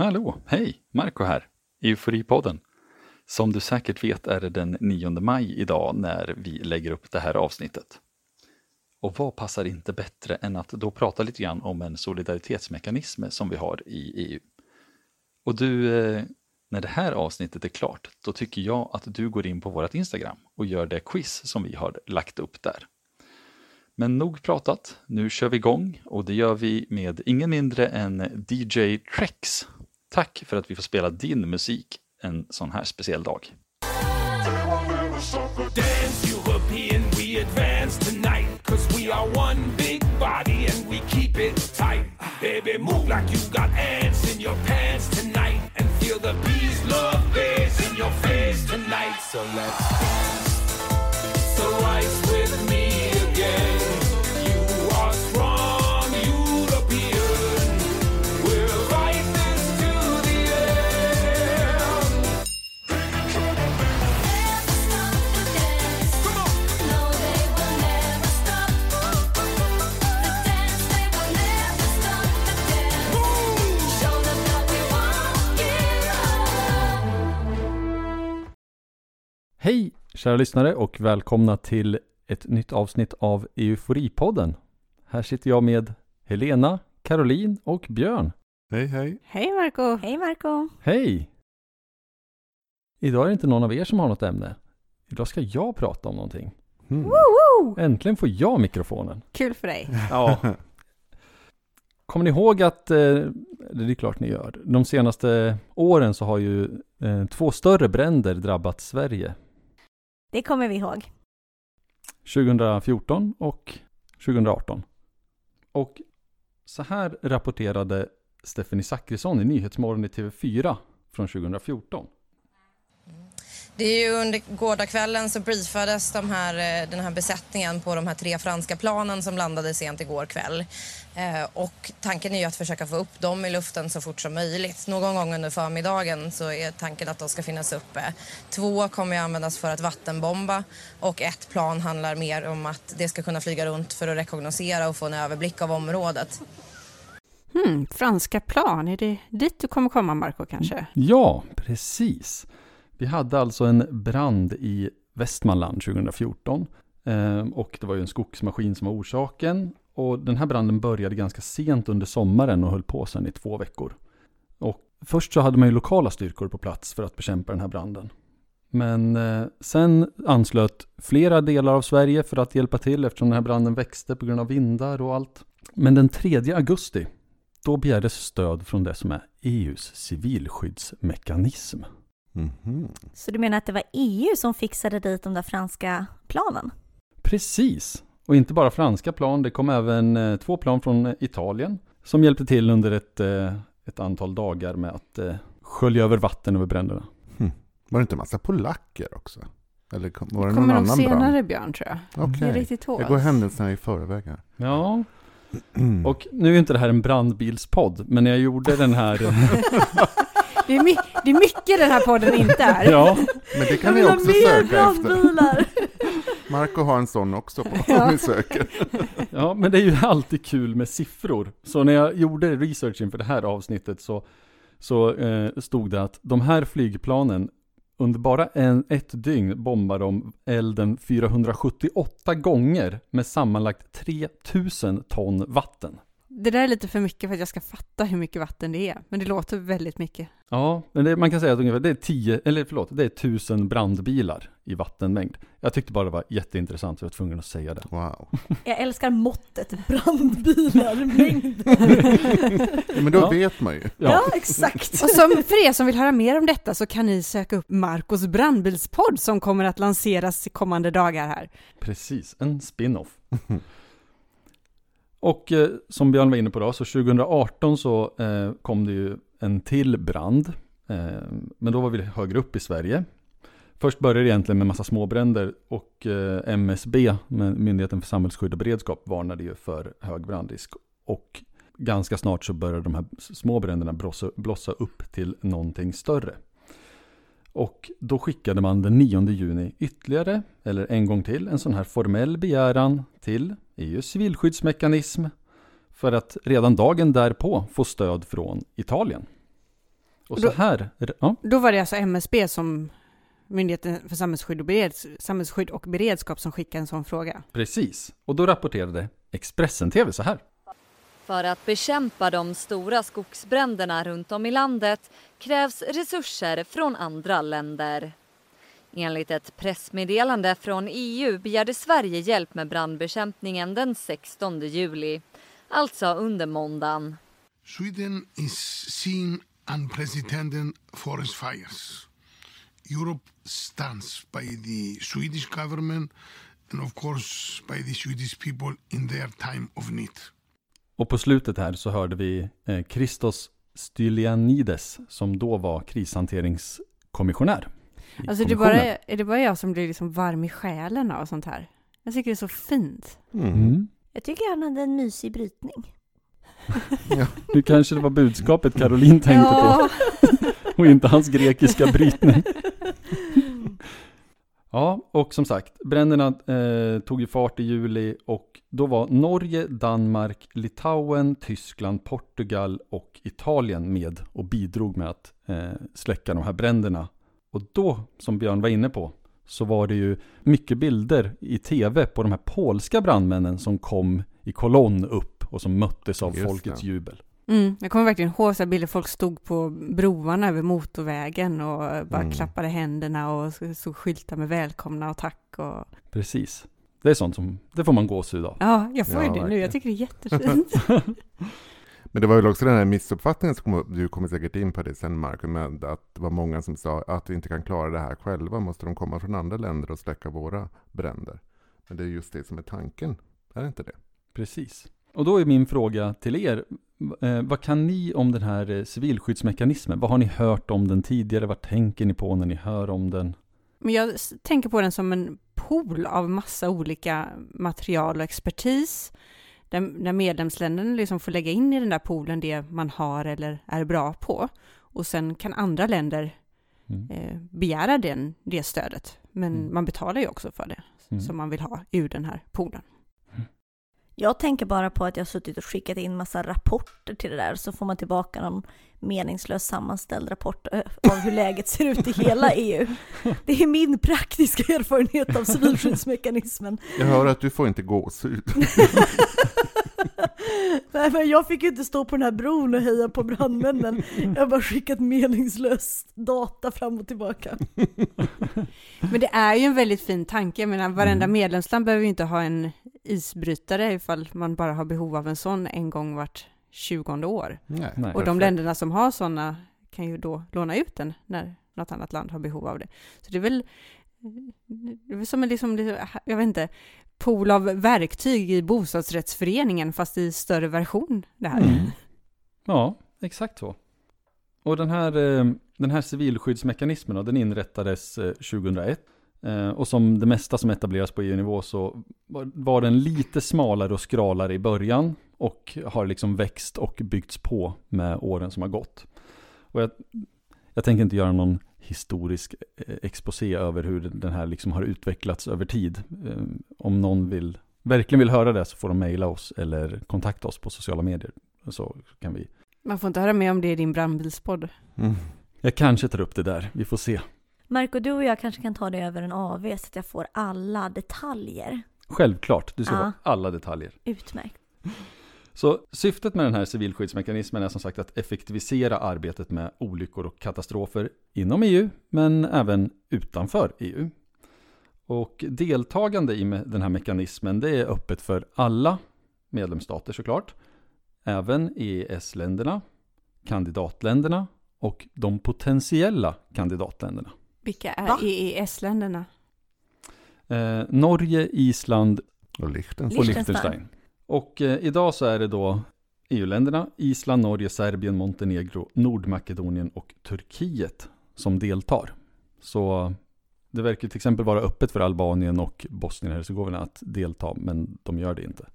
Hallå, hej, Marco här, Euforipodden. Som du säkert vet är det den 9 maj idag när vi lägger upp det här avsnittet. Och vad passar inte bättre än att då prata lite grann om en solidaritetsmekanism som vi har i EU. Och du, eh, när det här avsnittet är klart, då tycker jag att du går in på vårt Instagram och gör det quiz som vi har lagt upp där. Men nog pratat, nu kör vi igång och det gör vi med ingen mindre än DJ Trex. Tack för att vi får spela din musik en sån här speciell dag. Dance European, kära lyssnare och välkomna till ett nytt avsnitt av Euforipodden. Här sitter jag med Helena, Caroline och Björn. Hej hej. Hej Marco Hej Marco Hej! Idag är det inte någon av er som har något ämne. Idag ska jag prata om någonting. Mm. Woo! Äntligen får jag mikrofonen. Kul för dig. Ja. Kommer ni ihåg att, eh, det är klart ni gör, de senaste åren så har ju eh, två större bränder drabbat Sverige. Det kommer vi ihåg. 2014 och 2018. Och så här rapporterade Stephanie Zackrisson i Nyhetsmorgon i TV4 från 2014. Det är ju under gårdagskvällen så briefades de här, eh, den här besättningen på de här tre franska planen som landade sent igår kväll. Eh, och tanken är ju att försöka få upp dem i luften så fort som möjligt. Någon gång under förmiddagen så är tanken att de ska finnas uppe. Två kommer ju användas för att vattenbomba och ett plan handlar mer om att det ska kunna flyga runt för att rekognosera och få en överblick av området. Hmm, franska plan, är det dit du kommer komma Marco kanske? Ja, precis. Vi hade alltså en brand i Västmanland 2014. Eh, och det var ju en skogsmaskin som var orsaken. Och den här branden började ganska sent under sommaren och höll på sedan i två veckor. Och först så hade man ju lokala styrkor på plats för att bekämpa den här branden. Men eh, sen anslöt flera delar av Sverige för att hjälpa till eftersom den här branden växte på grund av vindar och allt. Men den 3 augusti, då begärdes stöd från det som är EUs civilskyddsmekanism. Mhm. Så du menar att det var EU som fixade dit de där franska planen? Precis! Och inte bara franska plan, det kom även eh, två plan från eh, Italien som hjälpte till under ett, eh, ett antal dagar med att skölja över vatten över bränderna. Var det inte en massa polacker också? Eller kom, var det någon kommer nog annan senare brand? Björn tror jag. Okej. Det är riktigt hårt. Jag går händelserna i förväg här. Ja, och nu är inte det här en brandbilspodd, men när jag gjorde den här... Det, är det är mycket den här podden inte är. ja, Men det kan ni också söka efter. Marco har en sån också på Ja. om ni söker. ja, men det är ju alltid kul med siffror. Så när jag gjorde research inför det här avsnittet så, så eh, stod det att de här flygplanen under bara en, ett dygn bombar de elden 478 gånger med sammanlagt 3000 ton vatten. Det där är lite för mycket för att jag ska fatta hur mycket vatten det är. Men det låter väldigt mycket. Ja, men det, man kan säga att ungefär det är 10, eller förlåt, det är 1000 brandbilar i vattenmängd. Jag tyckte bara det var jätteintressant, så jag var tvungen att säga det. Wow. Jag älskar måttet brandbilar, mängd. Ja, men då Ja. vet man ju. Ja, exakt. Och som, för er som vill höra mer om detta så kan ni söka upp Marcos brandbilspodd som kommer att lanseras i kommande dagar här. Precis, en spin-off. Och eh, som Björn var inne på då, så 2018 så eh, kom det ju en till brand. Eh, men då var vi högre upp i Sverige. Först började det egentligen med massa småbränder och eh, MSB, Myndigheten för samhällsskydd och beredskap, varnade ju för hög brandrisk. Och ganska snart så började de här små bränderna blossa, blossa upp till någonting större. Och då skickade man den 9 juni ytterligare, eller en gång till, en sån här formell begäran till EUs civilskyddsmekanism för att redan dagen därpå få stöd från Italien. Och så här, ja, Då var det alltså MSB som Myndigheten för samhällsskydd och, bereds, samhällsskydd och beredskap som skickade en sån fråga. precis. Och då rapporterade Expressen TV så här. För att bekämpa de stora skogsbränderna runt om i landet krävs resurser från andra länder. Enligt ett pressmeddelande från EU begärde Sverige hjälp med brandbekämpningen den 16 juli, alltså under måndagen. Sweden is seeing unprecedented forest fires. Europe stands by the Swedish government and, of course, by the Swedish people in their time of need. Och på slutet här så hörde vi eh, Christos Stylianides som då var krishanteringskommissionär. Alltså det bara, är det bara jag som blir liksom varm i själen av sånt här? Jag tycker det är så fint. Mm. Jag tycker han hade en mysig brytning. Nu kanske det var budskapet Caroline tänkte på och inte hans grekiska brytning. Ja, och som sagt, bränderna eh, tog ju fart i juli och då var Norge, Danmark, Litauen, Tyskland, Portugal och Italien med och bidrog med att eh, släcka de här bränderna. Och då, som Björn var inne på, så var det ju mycket bilder i tv på de här polska brandmännen som kom i kolonn upp och som möttes av Just folkets det. jubel. Mm, jag kommer verkligen ihåg så här bilder, folk stod på broarna över motorvägen och bara Mm. klappade händerna och stod skyltar med välkomna och tack och... Precis. Det är sånt som, det får man gåshud av. Ja, jag får ju Ja, det nu, verkligen. jag tycker det är jättefint. Men det var väl också den här missuppfattningen, som kom, du kommer säkert in på det sen Marco, med att det var många som sa att vi inte kan klara det här själva, måste de komma från andra länder och släcka våra bränder. Men det är just det som är tanken, är det inte det? Precis. Och då är min fråga till er, eh, vad kan ni om den här eh, civilskyddsmekanismen? Vad har ni hört om den tidigare? Vad tänker ni på när ni hör om den? Men jag tänker på den som en pool av massa olika material och expertis. Där, där medlemsländerna liksom får lägga in i den där poolen det man har eller är bra på. Och sen kan andra länder Mm. eh, begära den, det stödet. Men Mm. man betalar ju också för det Mm. som man vill ha ur den här poolen. Jag tänker bara på att jag har suttit och skickat in massa rapporter till det där, så får man tillbaka någon meningslös sammanställd rapport av hur läget ser ut i hela EU. Det är min praktiska erfarenhet av civilskyddsmekanismen. Jag hör att du får inte gåshud. Nej, men jag fick ju inte stå på den här bron och heja på brandmännen. Jag har bara skickat meningslös data fram och tillbaka. Men det är ju en väldigt fin tanke. Jag menar, varenda Mm. medlemsland behöver ju inte ha en isbrytare ifall man bara har behov av en sån en gång vart tjugonde år. Nej. Nej. Och de länderna som har sådana kan ju då låna ut den när något annat land har behov av det. Så det är väl, det är väl som en liksom, jag vet inte, pool av verktyg i bostadsrättsföreningen fast i större version det här. Mm. Ja, exakt så. Och den här, eh, den här civilskyddsmekanismen, den inrättades eh, 2001. Eh, Och som det mesta som etableras på EU-nivå så var- den lite smalare och skralare i början och har liksom växt och byggts på med åren som har gått. Och jag, jag tänker inte göra någon historisk eh, exposé över hur den här liksom har utvecklats över tid. Eh, Om någon vill, verkligen vill höra det så får de mejla oss eller kontakta oss på sociala medier. Så kan vi. Man får inte höra mer om det i din brandbilspodd. Mm. Jag kanske tar upp det där, vi får se. Marco, du och jag kanske kan ta det över en AV så att jag får alla detaljer. Självklart, du ska Ja. ha alla detaljer. Utmärkt. Så syftet med den här civilskyddsmekanismen är som sagt att effektivisera arbetet med olyckor och katastrofer inom EU, men även utanför EU. Och deltagande i den här mekanismen, det är öppet för alla medlemsstater såklart. Även EES-länderna, kandidatländerna och de potentiella kandidatländerna. Vilka är Va? EES-länderna? Eh, Norge, Island Och Liechtenstein. och Liechtenstein. Och eh, idag så är det då EU-länderna, Island, Norge, Serbien, Montenegro, Nordmakedonien och Turkiet som deltar. Så det verkar till exempel vara öppet för Albanien och Bosnien och Hercegovina att delta, men de gör det inte.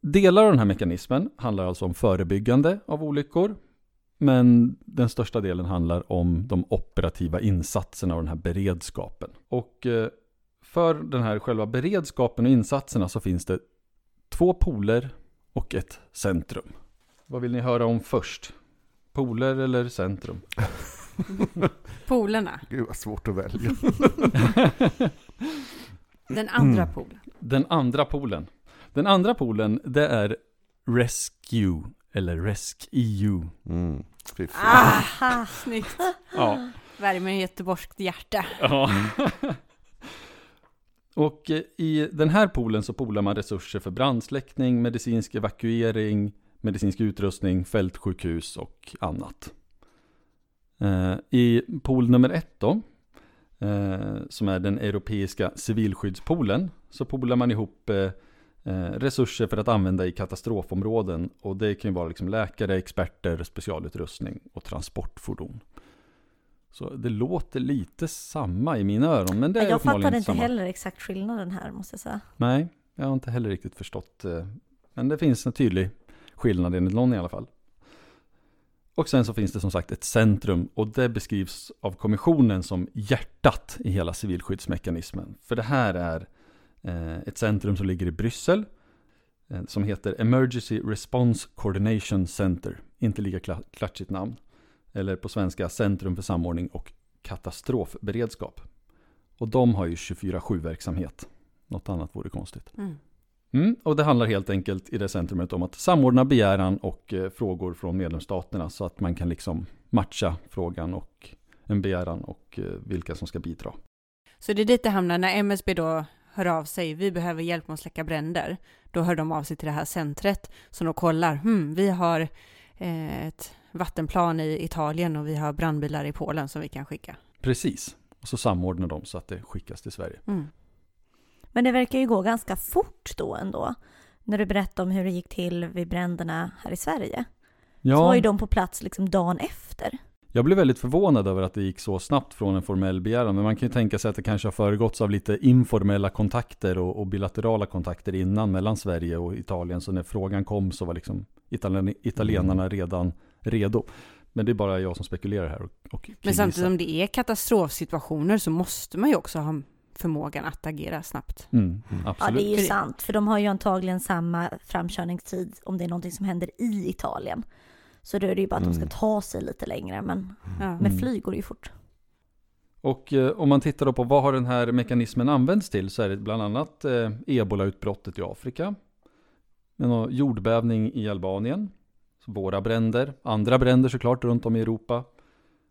Delar av den här mekanismen handlar alltså om förebyggande av olyckor, men den största delen handlar om de operativa insatserna och den här beredskapen. Och eh, för den här själva beredskapen och insatserna så finns det två poler och ett centrum. Vad vill ni höra om först? Poler eller centrum? Polerna. Gud vad svårt att välja. Den andra Mm. polen. Den andra polen. Den andra polen, det är Rescue, eller Rescue. Mm. Fiffigt. Ah, snyggt. Ja. Värmer ett göteborgskt hjärta. ja. Och eh, i den här poolen så polar man resurser för brandsläckning, medicinsk evakuering, medicinsk utrustning, fältsjukhus och annat. Eh, I pool nummer ett då, eh, som är den europeiska civilskyddspoolen, så polar man ihop resurser för att använda i katastrofområden. Och det kan ju vara liksom läkare, experter, specialutrustning och transportfordon. Så det låter lite samma i mina öron, men det är jag fattade inte samma. heller exakt skillnaden här måste jag säga. Nej, jag har inte heller riktigt förstått. eh, Men det finns en tydlig skillnad enligt någon i alla fall. Och sen så finns det som sagt ett centrum och det beskrivs av kommissionen som hjärtat i hela civilskyddsmekanismen. För det här är eh, ett centrum som ligger i Bryssel eh, som heter Emergency Response Coordination Center. Inte lika kla- klatschigt namn. Eller på svenska Centrum för samordning och katastrofberedskap. Och de har ju 24-7 verksamhet. Något annat vore konstigt. Mm. Mm, och det handlar helt enkelt i det centrumet om att samordna begäran och eh, frågor från medlemsstaterna så att man kan liksom matcha frågan och en begäran och eh, vilka som ska bidra. Så det är dit det hamnar när MSB då hör av sig, vi behöver hjälp med att släcka bränder. Då hör de av sig till det här centret som då kollar, hmm, vi har eh, ett vattenplan i Italien och vi har brandbilar i Polen som vi kan skicka. Precis. Och så samordnar de så att det skickas till Sverige. Mm. Men det verkar ju gå ganska fort då ändå. När du berättade om hur det gick till vid bränderna här i Sverige. Så var ju Ja, de på plats liksom dagen efter. Jag blev väldigt förvånad över att det gick så snabbt från en formell begäran. Men man kan ju tänka sig att det kanske har föregåtts av lite informella kontakter och, och bilaterala kontakter innan mellan Sverige och Italien. Så när frågan kom så var liksom italien, italienarna redan redo. Men det är bara jag som spekulerar här. Och, och Men samtidigt som det är katastrofsituationer så måste man ju också ha förmågan att agera snabbt. Mm, Ja, absolut. det är ju sant. För de har ju antagligen samma framkörningstid om det är någonting som händer i Italien. Så då är det ju bara att de ska Mm. ta sig lite längre. Men Ja. med Mm. flyg går det ju fort. Och eh, om man tittar då på vad har den här mekanismen använts till så är det bland annat eh, ebolautbrottet i Afrika. Men jordbävning i Albanien. Så våra bränder, andra bränder såklart runt om i Europa.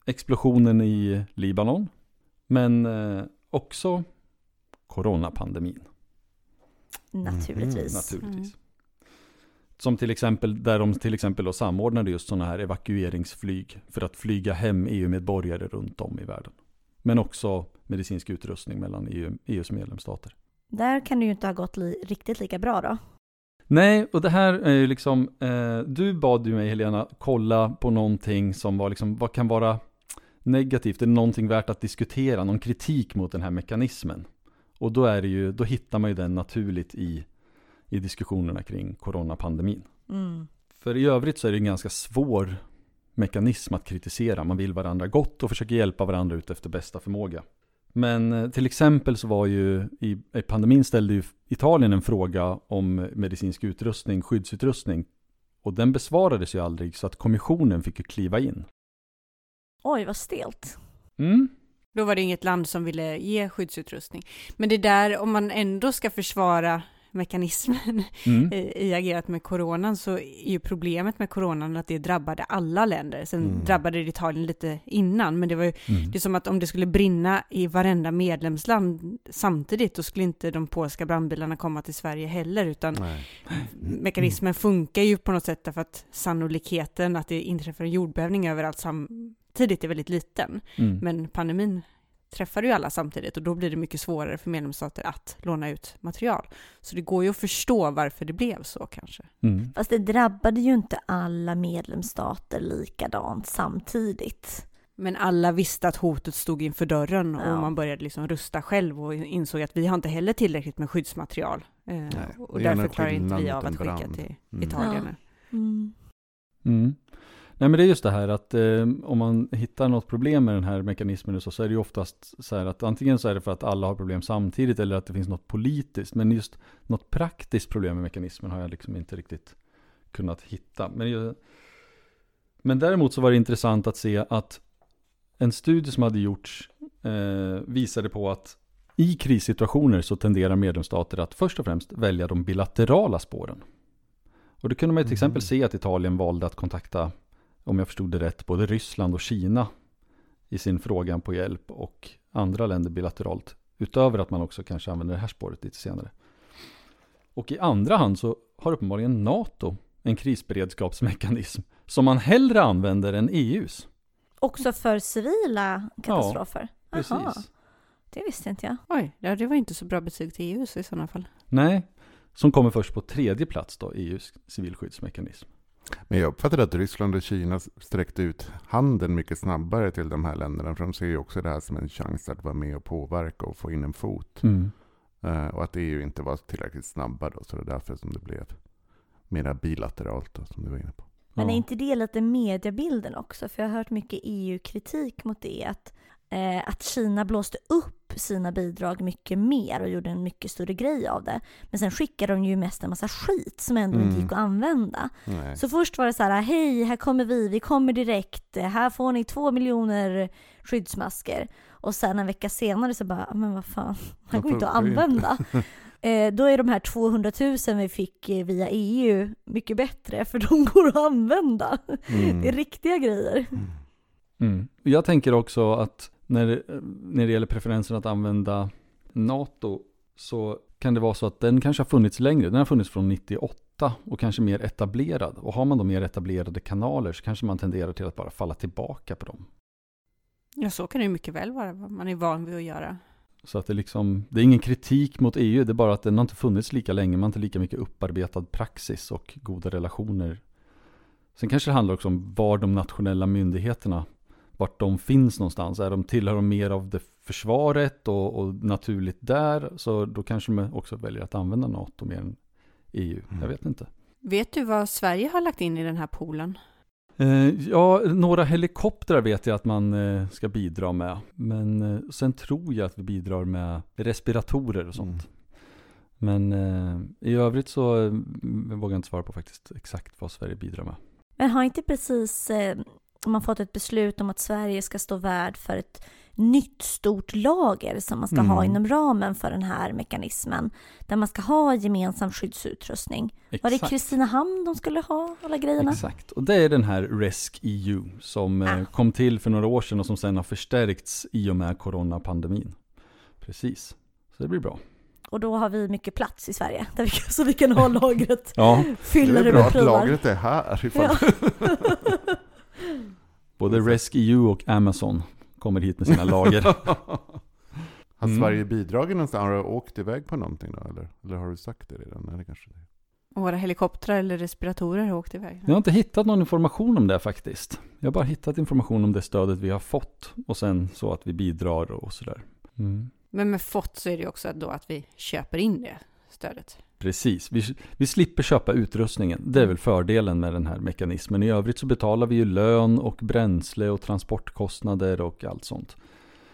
Explosionen i Libanon. Men eh, också coronapandemin. Naturligtvis. Naturligtvis. Som till exempel, där de till exempel då samordnade just sådana här evakueringsflyg för att flyga hem EU-medborgare runt om i världen. Men också medicinsk utrustning mellan EU, EUs medlemsstater. Där kan det ju inte ha gått li- riktigt lika bra då. Nej, och det här är ju liksom, eh, du bad ju mig Helena kolla på någonting som var liksom, vad kan vara negativt, eller någonting värt att diskutera, någon kritik mot den här mekanismen. Och då är det ju, då hittar man ju den naturligt i, i diskussionerna kring coronapandemin. Mm. För i övrigt så är det en ganska svår mekanism att kritisera. Man vill varandra gott och försöker hjälpa varandra ut efter bästa förmåga. Men eh, till exempel så var ju i, i pandemin ställde ju Italien en fråga om medicinsk utrustning, skyddsutrustning. Och den besvarades ju aldrig så att kommissionen fick ju kliva in. Oj, vad stelt. Mm. Då var det inget land som ville ge skyddsutrustning. Men det där, om man ändå ska försvara mekanismen Mm. i, i agerat med coronan så är ju problemet med coronan att det drabbade alla länder. Sen Mm. drabbade det Italien lite innan, men det var ju Mm. det är som att om det skulle brinna i varenda medlemsland samtidigt, då skulle inte de polska brandbilarna komma till Sverige heller, utan Nej. mekanismen funkar ju på något sätt därför att sannolikheten att det inträffar en jordbävning överallt samtidigt är väldigt liten. Mm. Men pandemin träffar ju alla samtidigt och då blir det mycket svårare för medlemsstater att låna ut material. Så det går ju att förstå varför det blev så kanske. Mm. Fast det drabbade ju inte alla medlemsstater likadant samtidigt. Men alla visste att hotet stod inför dörren och Ja. man började liksom rusta själv och insåg att vi har inte heller tillräckligt med skyddsmaterial. Eh, och är en därför klarar inte vi av att skicka till Mm. Italien. Ja. nu. Mm. Mm. Nej men det är just det här att eh, om man hittar något problem med den här mekanismen så, så är det ju oftast så här att antingen så är det för att alla har problem samtidigt eller att det finns något politiskt. Men just något praktiskt problem med mekanismen har jag liksom inte riktigt kunnat hitta. Men, ju, Men däremot så var det intressant att se att en studie som hade gjorts eh, visade på att i krissituationer så tenderar medlemsstater att först och främst välja de bilaterala spåren. Och det kunde man till exempel se att Italien valde att kontakta, om jag förstod det rätt, både Ryssland och Kina i sin frågan på hjälp och andra länder bilateralt. Utöver att man också kanske använder det här spåret lite senare. Och i andra hand så har uppenbarligen NATO en krisberedskapsmekanism som man hellre använder än EUs. Också för civila katastrofer? Precis. Aha, det visste inte jag. Oj, ja, det var inte så bra betyg till EU så i sådana fall. Nej, som kommer först på tredje plats då, EUs civilskyddsmekanism. Men jag uppfattade att Ryssland och Kina sträckte ut handen mycket snabbare till de här länderna. För de ser ju också det här som en chans att vara med och påverka och få in en fot. Mm. Eh, och att EU inte var tillräckligt snabba då. Så det är därför som det blev mera bilateralt då, som du var inne på. Men är inte det lite mediebilden också? För jag har hört mycket EU-kritik mot det. Att, eh, att Kina blåste upp sina bidrag mycket mer och gjorde en mycket större grej av det. Men sen skickade de ju mest en massa skit som ändå inte Mm. gick att använda. Nej. Så först var det så här, hej, här kommer vi, vi kommer direkt, här får ni två miljoner skyddsmasker. Och sen en vecka senare så bara, men vad fan, här går inte att inte. använda. Eh, då är de här 200 000 vi fick eh, via EU mycket bättre, för de går att använda. Mm. Det är riktiga grejer. Mm. Jag tänker också att när, när det gäller preferensen att använda NATO så kan det vara så att den kanske har funnits längre. Den har funnits från 98 och kanske mer etablerad. Och har man då mer etablerade kanaler så kanske man tenderar till att bara falla tillbaka på dem. Ja, så kan det ju mycket väl vara, vad man är van vid att göra. Så att det, liksom, det är ingen kritik mot EU, det är bara att den har inte funnits lika länge. Man har inte lika mycket upparbetad praxis och goda relationer. Sen kanske det handlar också om var de nationella myndigheterna, vart de finns någonstans. Är de, tillhör de mer av det försvaret och, och naturligt där, så då kanske de också väljer att använda NATO mer än EU. Jag Mm. vet inte. Vet du vad Sverige har lagt in i den här poolen? Eh, ja, några helikoptrar vet jag att man eh, ska bidra med. Men eh, sen tror jag att vi bidrar med respiratorer och sånt. Men eh, i övrigt så eh, vågar jag inte svara på faktiskt exakt vad Sverige bidrar med. Men har inte precis eh, man fått ett beslut om att Sverige ska stå värd för ett nytt stort lager som man ska ha Mm. inom ramen för den här mekanismen, där man ska ha gemensam skyddsutrustning. Var det Exakt. Kristinehamn de skulle ha alla grejerna? Exakt, och det är den här RESC EU som eh, Ah. kom till för några år sedan och som sen har förstärkts i och med coronapandemin. Precis, så det blir bra. Och då har vi mycket plats i Sverige, där vi kan, så vi kan ha lagret, Ja, fylla det det är bra med att lagret är här. Ifall... Ja. både RESC EU och Amazon kommer hit med sina lager. Har Mm. Sverige bidragit någonstans? Har du åkt iväg på någonting då? Eller, eller har du sagt det redan? Det kanske det. Våra helikoptrar eller respiratorer har åkt iväg. Jag har inte hittat någon information om det faktiskt. Jag har bara hittat information om det stödet vi har fått och sen så att vi bidrar och sådär. Mm. Men med fått så är det ju också då att vi köper in det stödet. Precis, vi, vi slipper köpa utrustningen. Det är väl fördelen med den här mekanismen. I övrigt så betalar vi ju lön och bränsle och transportkostnader och allt sånt.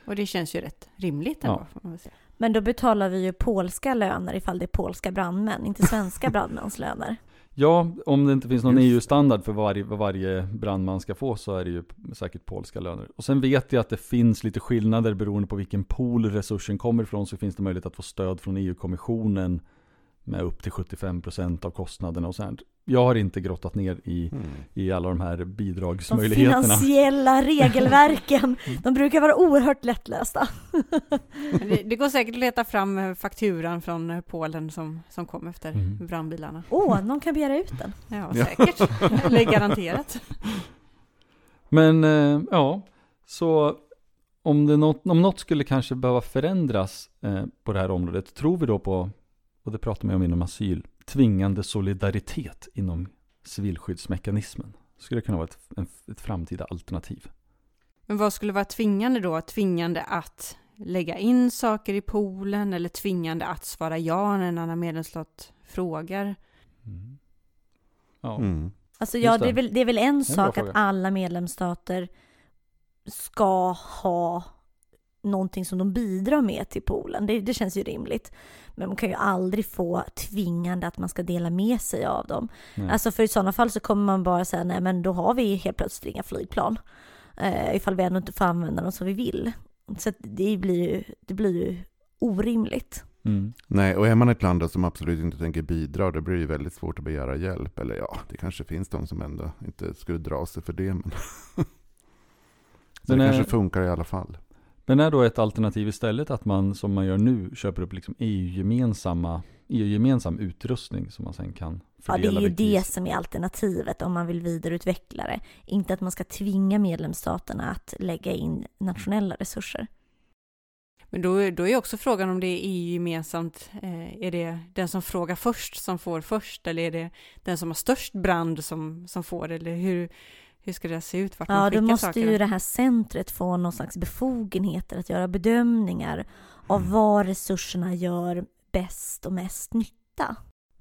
Och det känns ju rätt rimligt ändå, Ja. får man säga. Men då betalar vi ju polska löner ifall det är polska brandmän, inte svenska brandmäns löner. Ja, om det inte finns någon. EU-standard för varje, vad varje brandman ska få så är det ju säkert polska löner. Och sen vet jag att det finns lite skillnader beroende på vilken pool resursen kommer ifrån så finns det möjlighet att få stöd från EU-kommissionen med upp till 75% av kostnaderna och sånt. Jag har inte grottat ner i, Mm. i alla de här De bidragsmöjligheterna. finansiella regelverken, de brukar vara oerhört lättlästa. Men det, det går säkert att leta fram eh, fakturan från eh, Polen som, som kom efter Mm. brandbilarna. Åh, någon kan begära ut den. Ja, säkert. Eller garanterat. Men eh, ja, så om, det något, om något skulle kanske behöva förändras på det här området, tror vi då på, och det pratar man om inom asyl, tvingande solidaritet inom civilskyddsmekanismen? Skulle det kunna vara ett, en, ett framtida alternativ? Men vad skulle vara tvingande då? Tvingande att lägga in saker i poolen eller tvingande att svara ja när en annan medlemsstat frågar? Ja. Mm. Alltså ja, det det. är, väl, det är väl en bra sak att alla medlemsstater ska ha någonting som de bidrar med till poolen. Det, det känns ju rimligt. Men man kan ju aldrig få tvingande att man ska dela med sig av dem. Nej. Alltså för i sådana fall så kommer man bara säga nej men då har vi helt plötsligt inga flygplan. Eh, ifall vi ändå inte får använda dem som vi vill. Så att det blir ju, det blir ju orimligt. Mm. Nej, och är man ett land som absolut inte tänker bidra, då blir det ju väldigt svårt att begära hjälp. Eller ja, det kanske finns de som ändå inte skulle dra sig för det. Men så Men det är- kanske funkar i alla fall. Men är då ett alternativ istället att man, som man gör nu, köper upp liksom EU-gemensamma EU-gemensam utrustning som man sen kan Ja, fördela det är ju det kris? som är alternativet om man vill vidareutveckla det. Inte att man ska tvinga medlemsstaterna att lägga in nationella resurser. Men då, då är också frågan om det är EU-gemensamt. Eh, är det den som frågar först som får först eller är det den som har störst brand som, som får eller hur, hur ska det se ut? Vart man Ja, då skickar måste sakerna? ju det här centret få någon slags befogenheter att göra bedömningar av Mm. var resurserna gör bäst och mest nytta.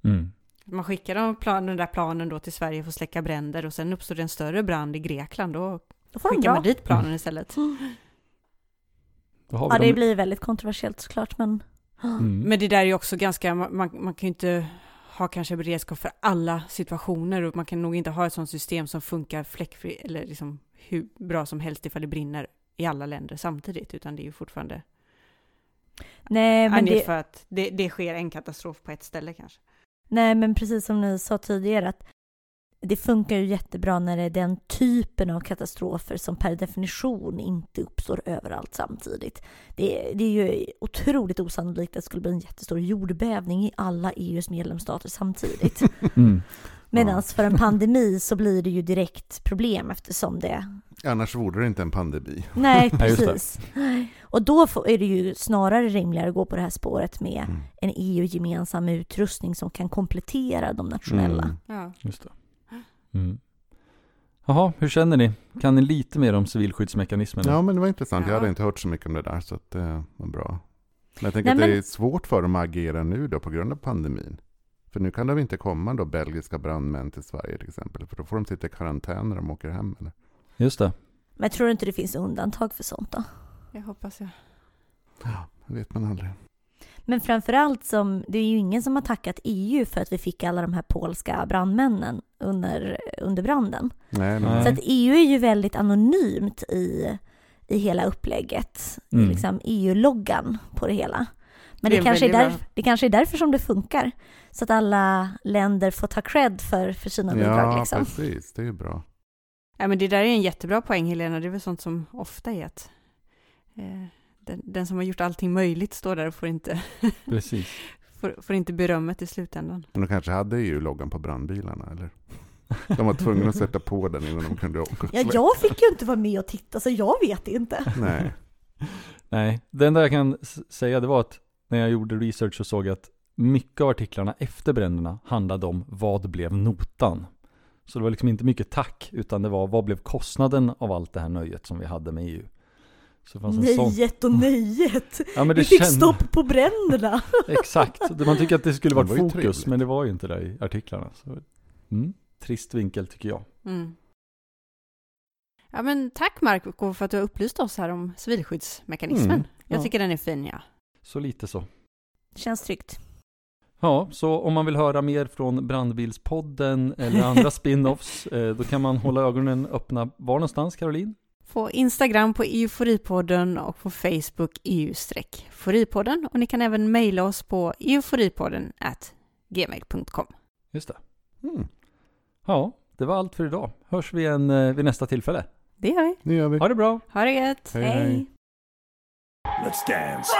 Mm. Man skickar de plan, den där planen då till Sverige för att släcka bränder och sen uppstår det en större brand i Grekland. Då Då får de skickar man dit planen istället. Då vi Ja, det de- blir väldigt kontroversiellt såklart, men Mm. Men det där är ju också ganska, man, man man kan ju inte ha kanske beredskap för alla situationer och man kan nog inte ha ett sånt system som funkar fläckfri eller liksom hur bra som helst ifall det brinner i alla länder samtidigt, utan det är ju fortfarande nej, men det, för att det, det sker en katastrof på ett ställe kanske. nej, men precis som ni sa tidigare att det funkar ju jättebra när det är den typen av katastrofer som per definition inte uppstår överallt samtidigt. Det, är- det är ju otroligt osannolikt att det skulle bli en jättestor jordbävning i alla EUs medlemsstater samtidigt. Mm. Medan för en pandemi så blir det ju direkt problem eftersom det... Annars vore det inte en pandemi. Nej, Ja, precis. Och då är det ju snarare rimligare att gå på det här spåret med Mm. en EU-gemensam utrustning som kan komplettera de nationella. Mm. Ja. Just det. Mm. Jaha, hur känner ni? Kan ni lite mer om civilskyddsmekanismen? Ja, men det var intressant. Jag Ja. hade inte hört så mycket om det där, så att det var bra. Men jag tänker Nej, att det men- är svårt för dem att agera nu då på grund av pandemin. För nu kan väl inte komma då belgiska brandmän till Sverige till exempel, för då får de sitta i karantän när de åker hem. Eller? Just det. Men jag tror inte det finns undantag för sånt då. Jag hoppas jag. Det vet man aldrig. Men framförallt som, det är ju ingen som har tackat EU för att vi fick alla de här polska brandmännen under, under branden. Nej, Nej. Så att EU är ju väldigt anonymt i, i hela upplägget. I Mm. liksom EU-loggan på det hela. Men Det det, kanske är där, det kanske är därför som det funkar. Så att alla länder får ta cred för, för sina bidrag ja, liksom. precis. Det är ju bra. Ja, men det där är en jättebra poäng Helena, det är väl sånt som ofta är att eh, den, den som har gjort allting möjligt står där och får inte, Precis. får, får inte berömmet i slutändan. Men de kanske hade EU-loggan på brandbilarna, eller? De var tvungna att sätta på den innan de kunde åka. Ja, jag fick ju inte vara med och titta så jag vet inte. Nej. Nej, det enda jag kan säga det var att när jag gjorde research så såg jag att mycket av artiklarna efter bränderna handlade om vad blev notan? Så det var liksom inte mycket tack, utan det var vad blev kostnaden av allt det här nöjet som vi hade med EU? Så det fanns en sån... Nöjet och nöjet. Ja, men det Vi fick känd- stopp på bränderna. Exakt, Det- man tycker att det skulle Det varit var fokus, trevligt. men det var ju inte det i artiklarna. Så, mm, trist vinkel tycker jag. Mm. Ja, men tack Marco för att du har upplyst oss här om civilskyddsmekanismen. Mm, Jag ja. tycker den är fin, ja. Så lite så. Känns tryggt. Ja, så om man vill höra mer från Brandbilspodden eller andra spin-offs, eh, då kan man hålla ögonen öppna var någonstans, Caroline? På Instagram på Euforipodden och på Facebook EU-foripodden. Och ni kan även mejla oss på euforipodden at gmail.com. Just det. Mm. Ja, det var allt för idag. Hörs vi igen eh, vid nästa tillfälle. Det gör vi. Nu gör vi. Ha det bra! Ha det gött! Hej, hej. Let's dance.